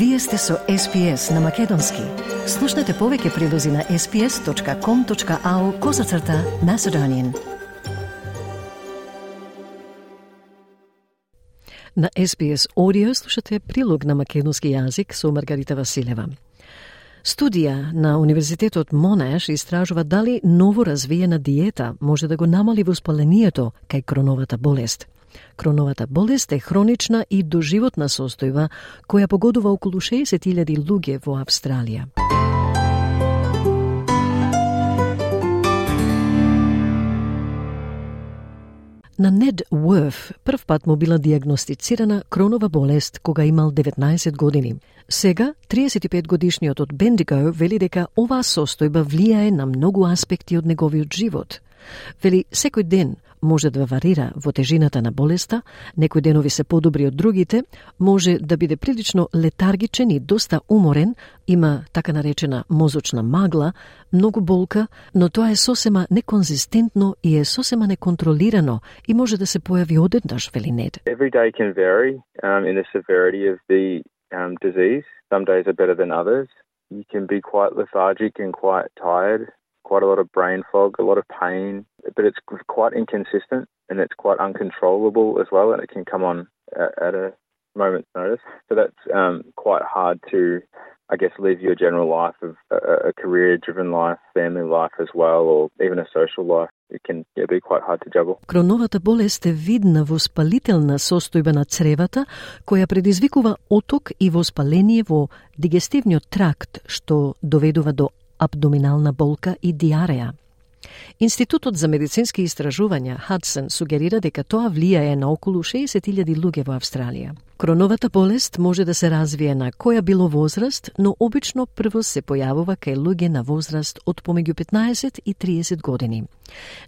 Вие сте со SPS на Македонски. Слушнете повеќе прилози на sps.com.au козацрта на Седонин. На SPS Audio слушате прилог на македонски јазик со Маргарита Василева. Студија на Универзитетот Монеш истражува дали ново развиена диета може да го намали воспалението кај кроновата болест – Кроновата болест е хронична и доживотна состојба која погодува околу 60.000 луѓе во Австралија. На Нед Уорф прв пат му била диагностицирана кронова болест кога имал 19 години. Сега, 35 годишниот од Бендиго вели дека оваа состојба влијае на многу аспекти од неговиот живот. Вели, секој ден може да варира во тежината на болеста, некои денови се подобри од другите, може да биде прилично летаргичен и доста уморен, има така наречена мозочна магла, многу болка, но тоа е сосема неконзистентно и е сосема неконтролирано и може да се појави одеднаш, вели Нед. Every day can vary um, in the severity of the um, disease. Some days are better than others. You can be quite lethargic and quite tired quite a lot of brain fog, a lot of pain, but it's quite inconsistent and it's quite uncontrollable as well, and it can come on at, a moment's notice. So that's um, quite hard to, I guess, live your general life of a, a career-driven life, family life as well, or even a social life. It can yeah, be quite hard to juggle. Кроновата болест е видна воспалителна состојба на цревата, која предизвикува оток и воспаление во дигестивниот тракт, што доведува до абдоминална болка и диареја. Институтот за медицински истражувања Хадсон сугерира дека тоа влијае на околу 60.000 луѓе во Австралија. Кроновата болест може да се развие на која било возраст, но обично прво се појавува кај луѓе на возраст од помеѓу 15 и 30 години.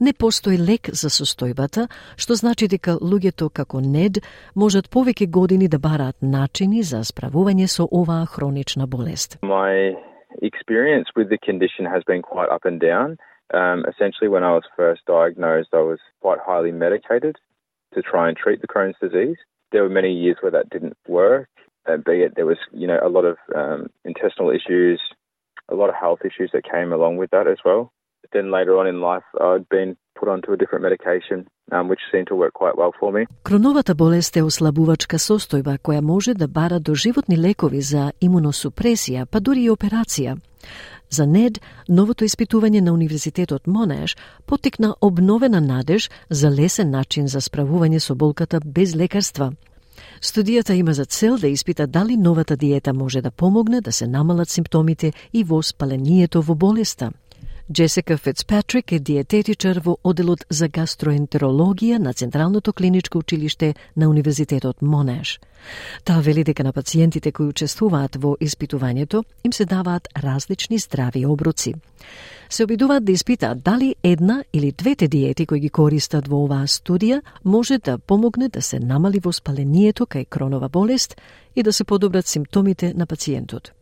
Не постои лек за состојбата, што значи дека луѓето како НЕД можат повеќе години да бараат начини за справување со оваа хронична болест. My experience with the condition has been quite up and down. Um, essentially, when I was first diagnosed, I was quite highly medicated to try and treat the Crohn's disease. There were many years where that didn't work, uh, be it there was you know a lot of um, intestinal issues, a lot of health issues that came along with that as well. But then later on in life, I'd been put onto a different medication um, which seemed to work quite well for me. Кроновата болест е ослабувачка состојба која може да бара до животни лекови за имуносупресија, па дури и операција. За НЕД, новото испитување на Универзитетот Монеш потикна обновена надеж за лесен начин за справување со болката без лекарства. Студијата има за цел да испита дали новата диета може да помогне да се намалат симптомите и воспалението во болеста. Джесика Фицпатрик е диететичар во оделот за гастроентерологија на Централното клиничко училиште на Универзитетот Монеш. Таа вели дека на пациентите кои учествуваат во испитувањето им се даваат различни здрави оброци. Се обидуваат да испитаат дали една или двете диети кои ги користат во оваа студија може да помогне да се намали воспалението кај кронова болест и да се подобрат симптомите на пациентот.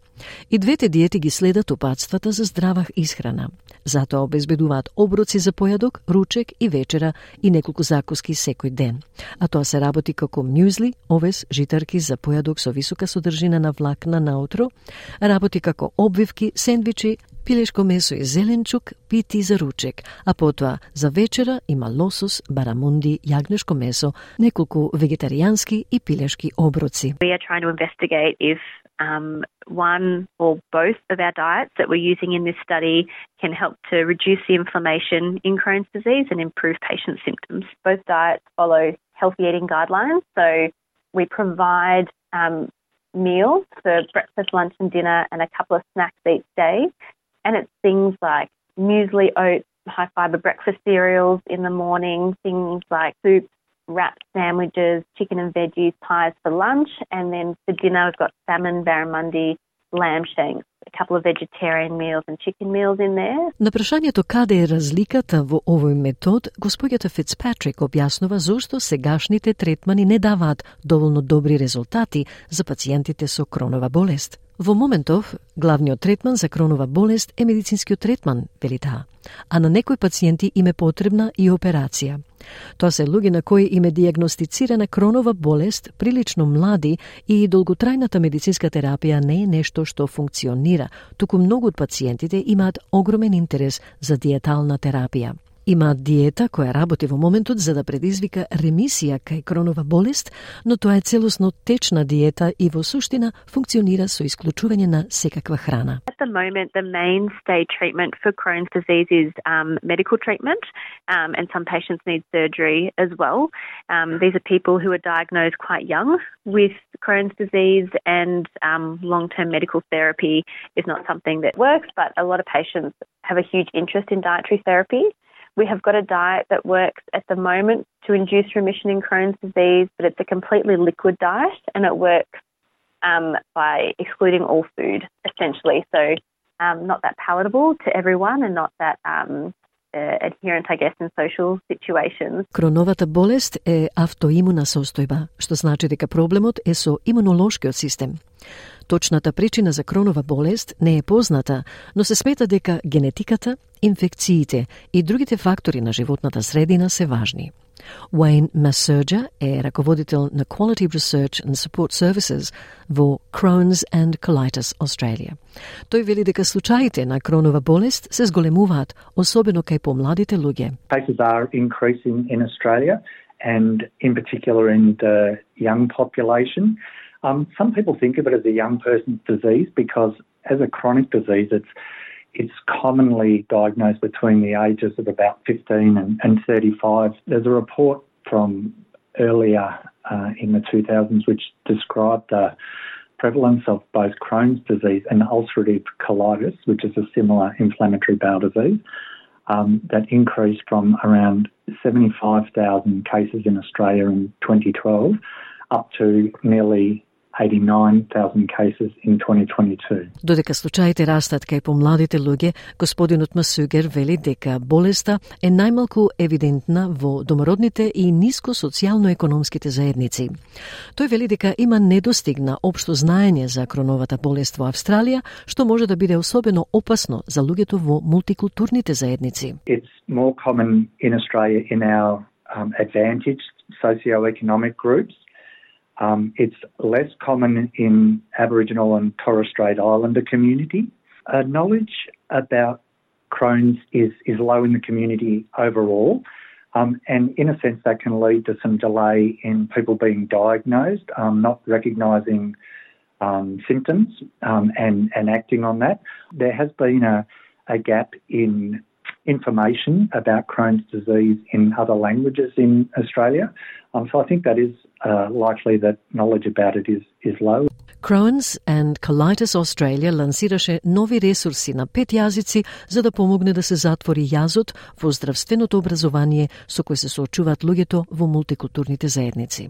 И двете диети ги следат упатствата за здрава исхрана. Затоа обезбедуваат оброци за појадок, ручек и вечера и неколку закуски секој ден. А тоа се работи како мюзли, овес, житарки за појадок со висока содржина на влакна наутро, работи како обвивки, сендвичи, Pileško meso i zelenčuk piti za ruček, a potva za večera ima losos, baramundi, jagneško meso, nekoliko vegetarijanski i pileški obroci. We are trying to investigate if um, one or both of our diets that we're using in this study can help to reduce the inflammation in Crohn's disease and improve patient symptoms. Both diets follow healthy eating guidelines, so we provide um, meals for breakfast, lunch, and dinner, and a couple of snacks each day And it's things like muesli oats, high fiber breakfast cereals in the morning, things like soups, wrapped sandwiches, chicken and veggies, pies for lunch, and then for dinner we've got salmon, barramundi, lamb shanks, a couple of vegetarian meals and chicken meals in there. На прашањето каде е разликата во овој метод, господјата Фицпатрик објаснува зошто сегашните третмани не даваат доволно добри резултати за пациентите со кронова болест. Во моментов, главниот третман за кронова болест е медицинскиот третман, вели таа, а на некои пациенти им е потребна и операција. Тоа се луѓе на кои им е диагностицирана кронова болест прилично млади и долготрајната медицинска терапија не е нешто што функционира, туку многу од пациентите имаат огромен интерес за диетална терапија. Има диета која работи во моментот за да предизвика ремисија кај кронова болест, но тоа е целосно течна диета и во суштина функционира со исклучување на секаква храна. At the moment, the mainstay treatment for Crohn's disease is um, medical treatment, um, and some patients need surgery as well. Um, these are people who are diagnosed quite young with Crohn's disease, and um, long term medical therapy is not something that works, but a lot of patients have a huge interest in dietary therapy. We have got a diet that works at the moment to induce remission in Crohn's disease, but it's a completely liquid diet and it works um, by excluding all food, essentially. So, um, not that palatable to everyone and not that um, uh, adherent, I guess, in social situations. Кроновата болест е автоимуна состојба, што значи дека проблемот е со имунолошкиот систем. Точната причина за кронова болест не е позната, но се смета дека генетиката, инфекциите и другите фактори на животната средина се важни. Wayne Masurja е раководител на Quality Research and Support Services во Crohn's and Colitis Australia. Тој вели дека случаите на кронова болест се зголемуваат, особено кај помладите луѓе. Cases are increasing in Australia and in particular in the young population. Um, some people think of it as a young person's disease because as a chronic disease, it's it's commonly diagnosed between the ages of about 15 and, and 35. There's a report from earlier uh, in the 2000s which described the prevalence of both Crohn's disease and ulcerative colitis, which is a similar inflammatory bowel disease, um, that increased from around 75,000 cases in Australia in 2012 up to nearly 89,000 cases in 2022. Додека случаите растат кај помладите луѓе, господинот Масугер вели дека болеста е најмалку евидентна во домородните и ниско социјално-економските заедници. Тој вели дека има недостигна општо знаење за кроновата болест во Австралија, што може да биде особено опасно за луѓето во мултикултурните заедници. It's more common in Australia in our um, advantaged socioeconomic groups Um, it's less common in Aboriginal and Torres Strait Islander community. Uh, knowledge about Crohn's is, is low in the community overall. Um, and in a sense, that can lead to some delay in people being diagnosed, um, not recognising um, symptoms um, and, and acting on that. There has been a, a gap in information about Crohn's disease in other languages in Australia. Um, so I think that is uh, likely that knowledge about it is, is low. Crohn's and Colitis Australia лансираше нови ресурси на пет јазици за да помогне да се затвори јазот во здравственото образование со кој се соочуваат луѓето во мултикултурните заедници.